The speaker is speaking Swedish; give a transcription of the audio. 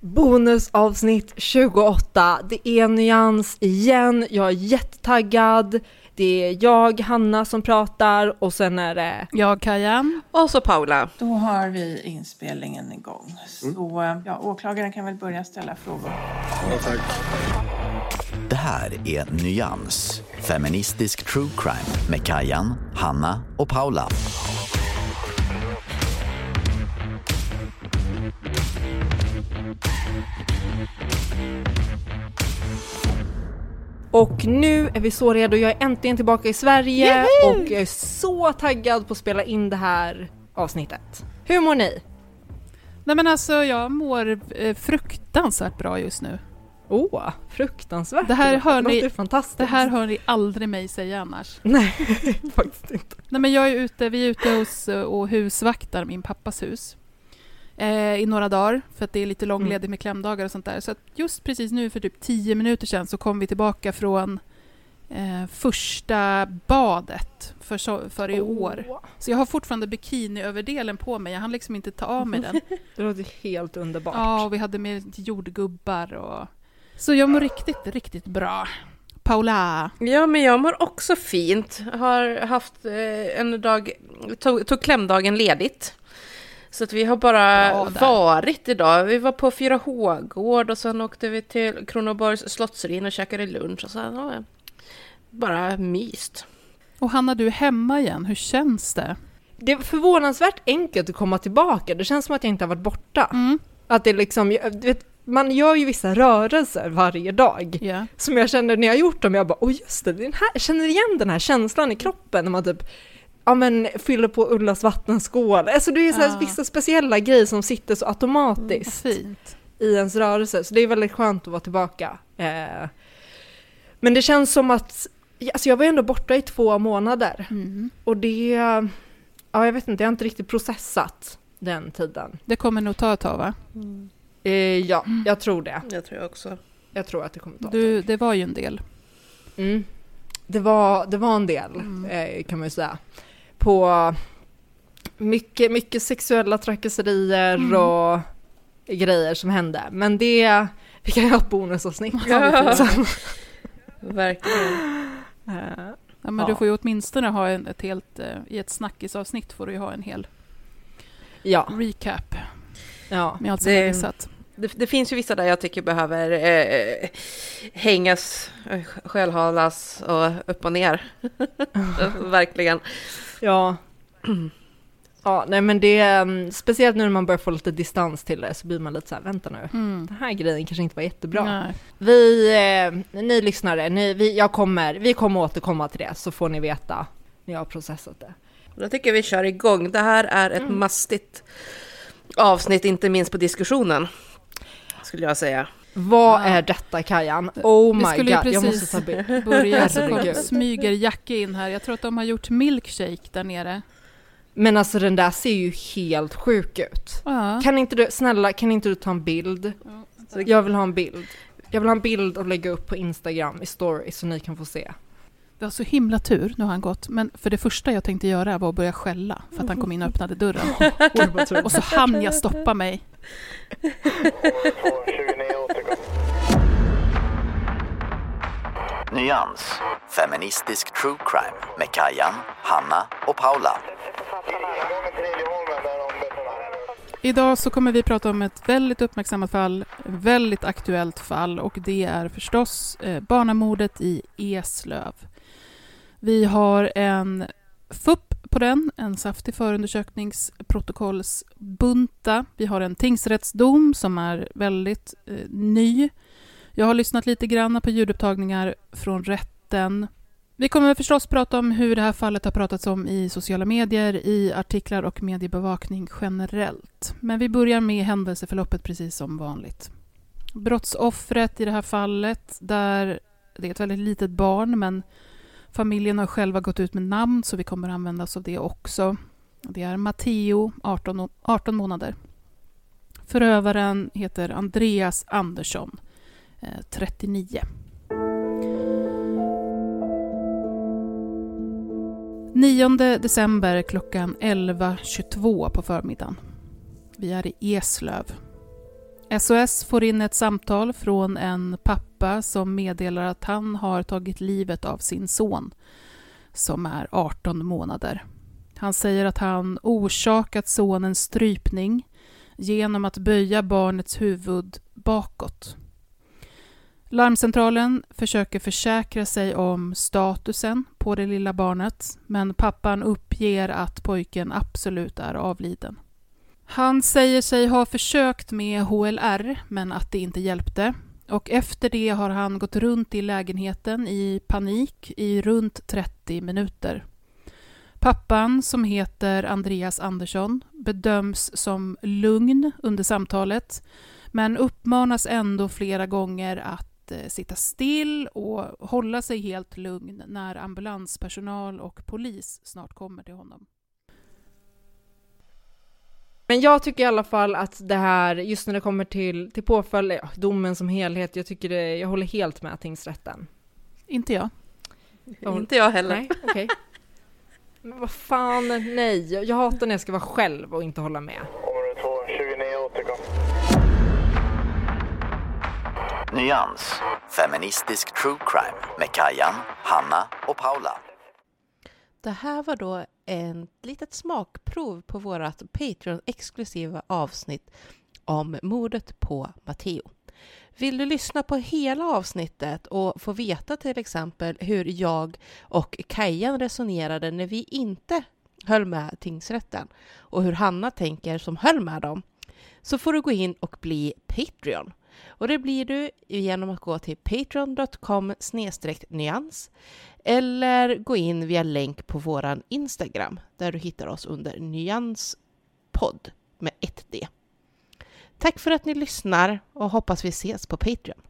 Bonusavsnitt 28. Det är Nyans igen. Jag är jättetaggad. Det är jag, Hanna, som pratar och sen är det... Jag, Kajan. Och så Paula. Då har vi inspelningen igång. Så ja, åklagaren kan väl börja ställa frågor. Ja, tack. Det här är Nyans, feministisk true crime med Kajan, Hanna och Paula. Och nu är vi så redo. Jag är äntligen tillbaka i Sverige Yay! och jag är så taggad på att spela in det här avsnittet. Hur mår ni? Nej men alltså jag mår eh, fruktansvärt bra just nu. Åh, oh, fruktansvärt. Det här hör låter ni- fantastiskt. Det här hör ni aldrig mig säga annars. Nej, faktiskt inte. Nej men jag är ute, vi är ute hos eh, och husvaktar min pappas hus. Eh, I några dagar, för att det är lite långledigt med klämdagar och sånt där. Så att just precis nu för typ 10 minuter sedan så kom vi tillbaka från eh, första badet för, så, för i år. Åh, Så jag har fortfarande bikiniöverdelen på mig, jag hann liksom inte ta av mig den. det låter helt underbart. Ja, och vi hade med jordgubbar och... Så jag mår riktigt, riktigt bra. Paula. Ja, men jag mår också fint. Har haft eh, en dag, tog, tog klämdagen ledigt. Så att vi har bara varit idag. Vi var på 4H-gård och sen åkte vi till Kronoborgs slottsruin och käkade lunch och sen ja, bara myst. Och Hanna, du är hemma igen. Hur känns det? Det är förvånansvärt enkelt att komma tillbaka. Det känns som att jag inte har varit borta. Mm. Att det liksom, vet, man gör ju vissa rörelser varje dag. Ja. Som jag känner när jag har gjort dem, jag bara, åh just det, den här, känner igen den här känslan i kroppen när man typ Ja men fyller på Ullas vattenskål. Alltså det är så här Ja. vissa speciella grejer som sitter så Vad automatiskt fint. i ens rörelse. Så det är väldigt skönt att vara tillbaka. Eh, men det känns som att, alltså jag var ändå borta i två månader. Mm. Och det, ja jag vet inte, jag har inte riktigt processat den tiden. Det kommer nog ta ett tag, va? Eh, ja, jag tror det. Jag tror jag också. Jag tror att det kommer ta ett Du, det var ju en del. Mm. Det, var, det var en del, Mm. eh, kan man ju säga. På mycket, mycket sexuella trakasserier Mm. och grejer som hände. Men det, vi kan ju ha ett bonusavsnitt. Ja. Verkligen. Eh, Ja, men Ja. du får ju åtminstone ha en, ett helt... eh, I ett snackisavsnitt får du ju ha en hel ja, recap ja. med allt som Det- missat. Det, det finns ju vissa där jag tycker behöver eh, hängas, eh, själhalas och upp och ner. Verkligen. Ja. Ja, nej men det, mm, speciellt nu när man börjar få lite distans till det så blir man lite så här, vänta nu, Mm. den här grejen kanske inte var jättebra. Nej. Vi, eh, ni lyssnare, ni, vi, jag kommer, vi kommer återkomma till det så får ni veta när jag har processat det. Då tycker jag vi kör igång. Det här är ett mastigt avsnitt, inte minst på diskussionen. Skulle jag säga. Vad Ja. är detta Kajan? Oh my god, jag precis- måste ta bild. Börja så smyger Jacke in här. Jag tror att de har gjort milkshake där nere. Men alltså den där ser ju helt sjuk ut. Ja. Kan inte du, snälla, kan inte du ta en bild? Jag vill ha en bild. Jag vill ha en bild och lägga upp på Instagram i story så ni kan få se. Vi har så himla tur, nu har han gått. Men för det första jag tänkte göra var att börja skälla för att han kom in och öppnade dörren. Och så hann jag stoppa mig. Nyans, feministisk true crime med Kajan, Hanna och Paula. Idag så kommer vi prata om ett väldigt uppmärksammat fall, väldigt aktuellt fall och det är förstås eh, barnamordet i Eslöv. Vi har en FUP på den, en saftig förundersökningsprotokollsbunta. Vi har en tingsrättsdom som är väldigt eh, ny. Jag har lyssnat lite grann på ljudupptagningar från rätten. Vi kommer förstås prata om hur det här fallet har pratats om i sociala medier, i artiklar och mediebevakning generellt. Men vi börjar med händelseförloppet precis som vanligt. Brottsoffret i det här fallet, där det är ett väldigt litet barn, men familjen har själva gått ut med namn, så vi kommer använda oss av det också. Det är Matteo, 18, 18 månader. Förövaren heter Andreas Andersson, Eh, 39. 9 december klockan 11.22 på förmiddagen. Vi är i Eslöv. SOS får in ett samtal från en pappa som meddelar att han har tagit livet av sin son som är 18 månader. Han säger att han orsakat sonen strypning genom att böja barnets huvud bakåt. Larmcentralen försöker försäkra sig om statusen på det lilla barnet men pappan uppger att pojken absolut är avliden. Han säger sig ha försökt med HLR men att det inte hjälpte och efter det har han gått runt i lägenheten i panik i runt 30 minuter. Pappan, som heter Andreas Andersson, bedöms som lugn under samtalet men uppmanas ändå flera gånger att eh, sitta still och hålla sig helt lugn när ambulanspersonal och polis snart kommer till honom. Men jag tycker i alla fall att det här, just när det kommer till, till påföljd, ja, domen som helhet, jag tycker det, jag håller helt med tingsrätten. Inte jag. Jag Inte jag heller. Nej, okej. Men vad fan, nej. Jag hatar när jag ska vara själv och inte hålla med. Område 2, 29 återkom. Nyans, feministisk true crime med Kajan, Hanna och Paula. Det här var då ett litet smakprov på vårt Patreon-exklusiva avsnitt om mordet på Matteo. Vill du lyssna på hela avsnittet och få veta till exempel hur jag och Kajan resonerade när vi inte höll med tingsrätten och hur Hanna tänker som höll med dem så får du gå in och bli Patreon. Och det blir du genom att gå till patreon.com nyans eller gå in via länk på våran Instagram där du hittar oss under nyanspodd med ett D. Tack för att ni lyssnar och hoppas vi ses på Patreon.